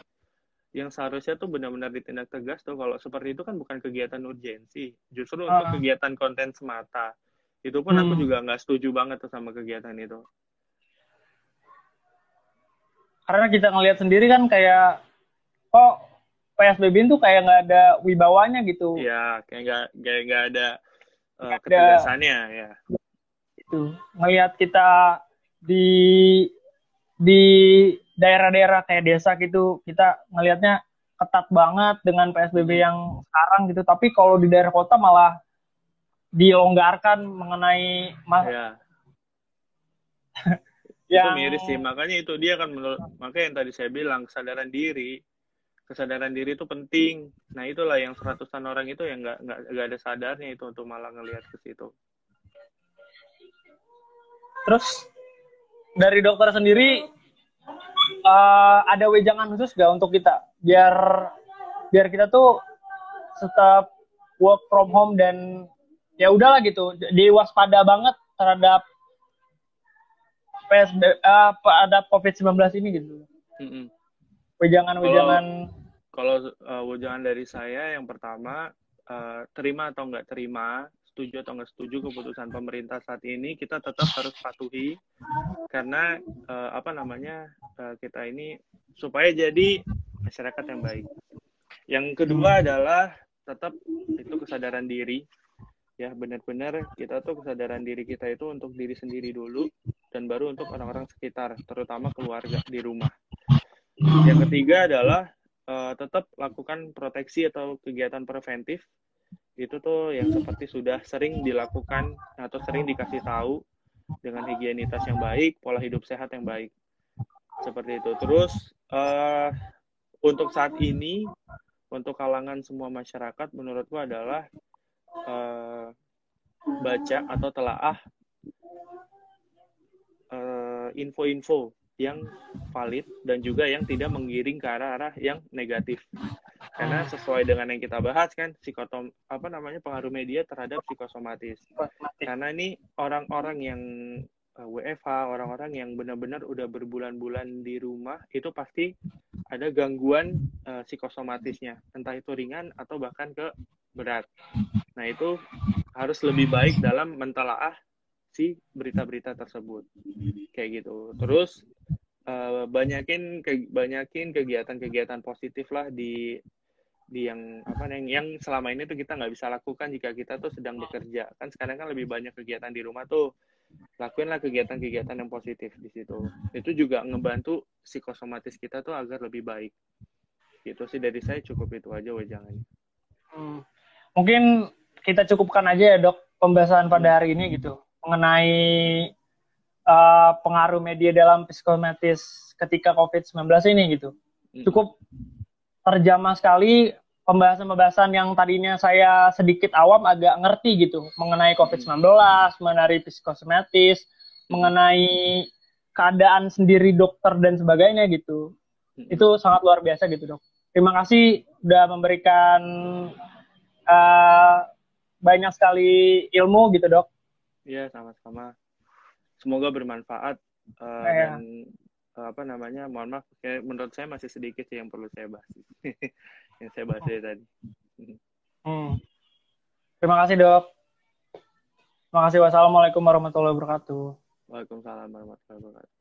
Yang seharusnya tuh benar-benar ditindak tegas tuh kalau seperti itu kan bukan kegiatan urgensi, justru untuk Ah. kegiatan konten semata. Itu pun aku Hmm. juga nggak setuju banget tuh sama kegiatan itu. Karena kita ngelihat sendiri kan kayak kok PSBB itu kayak nggak ada wibawanya gitu. Iya, kayak nggak kayak nggak ada uh, ketegasannya ya. Gitu. Ngelihat kita di di daerah-daerah kayak desa gitu, kita ngelihatnya ketat banget dengan PSBB yang sekarang gitu. Tapi kalau di daerah kota malah dilonggarkan mengenai ma- Iya. itu yang miris sih makanya itu dia kan menurut makanya yang tadi saya bilang kesadaran diri kesadaran diri itu penting. Nah itulah yang seratusan orang itu yang nggak nggak nggak ada sadarnya itu untuk malah ngelihat ke situ. Terus dari dokter sendiri eh, ada wejangan khusus gak untuk kita biar biar kita tuh tetap work from home dan ya udahlah gitu diwaspada banget terhadap PSB eh, terhadap COVID-19 ini gitu. Mm-mm. Wejangan-wejangan Kalau uh, wejangan dari saya yang pertama uh, terima atau nggak terima, setuju atau nggak setuju keputusan pemerintah saat ini kita tetap harus patuhi karena uh, apa namanya uh, kita ini supaya jadi masyarakat yang baik. Yang kedua adalah tetap itu kesadaran diri ya benar-benar kita tuh kesadaran diri kita itu untuk diri sendiri dulu dan baru untuk orang-orang sekitar terutama keluarga di rumah. Yang ketiga adalah eh, tetap lakukan proteksi atau kegiatan preventif. Itu tuh yang seperti sudah sering dilakukan atau sering dikasih tahu dengan higienitas yang baik pola hidup sehat yang baik. Seperti itu. Terus eh, untuk saat ini untuk kalangan semua masyarakat menurutku adalah eh, baca atau telaah eh, info-info yang valid dan juga yang tidak menggiring ke arah-arah yang negatif. Karena sesuai dengan yang kita bahas kan psikotom apa namanya pengaruh media terhadap psikosomatis. Karena ini orang-orang yang eh, WFH, orang-orang yang benar-benar udah berbulan-bulan di rumah itu pasti ada gangguan eh, psikosomatisnya, entah itu ringan atau bahkan ke berat. Nah, itu harus lebih baik dalam mentelaah si berita-berita tersebut. Kayak gitu. Terus eh, banyakin ke- banyakin kegiatan-kegiatan positif lah di di yang apa yang yang selama ini tuh kita nggak bisa lakukan jika kita tuh sedang bekerja kan sekarang kan lebih banyak kegiatan di rumah tuh lakuinlah kegiatan-kegiatan yang positif di situ itu juga ngebantu psikosomatis kita tuh agar lebih baik gitu sih dari saya cukup itu aja wejangannya Hmm. Mungkin kita cukupkan aja ya dok pembahasan pada hari ini gitu mengenai eh, pengaruh media dalam psikosomatis ketika COVID-19 ini gitu. Mm. Cukup terjamah sekali pembahasan-pembahasan yang tadinya saya sedikit awam agak ngerti gitu mengenai COVID-19, mengenai psikosomatis, mengenai keadaan sendiri dokter dan sebagainya gitu. Mm. Itu sangat luar biasa gitu dok. Terima kasih udah memberikan eh, banyak sekali ilmu gitu dok. Iya sama-sama semoga bermanfaat eh, Iya. dan eh, apa namanya mohon maaf kayak menurut saya masih sedikit sih yang perlu saya bahas yang saya bahas dari tadi Hmm. Terima kasih dok. Terima kasih. Wassalamualaikum warahmatullahi wabarakatuh. Waalaikumsalam warahmatullahi wabarakatuh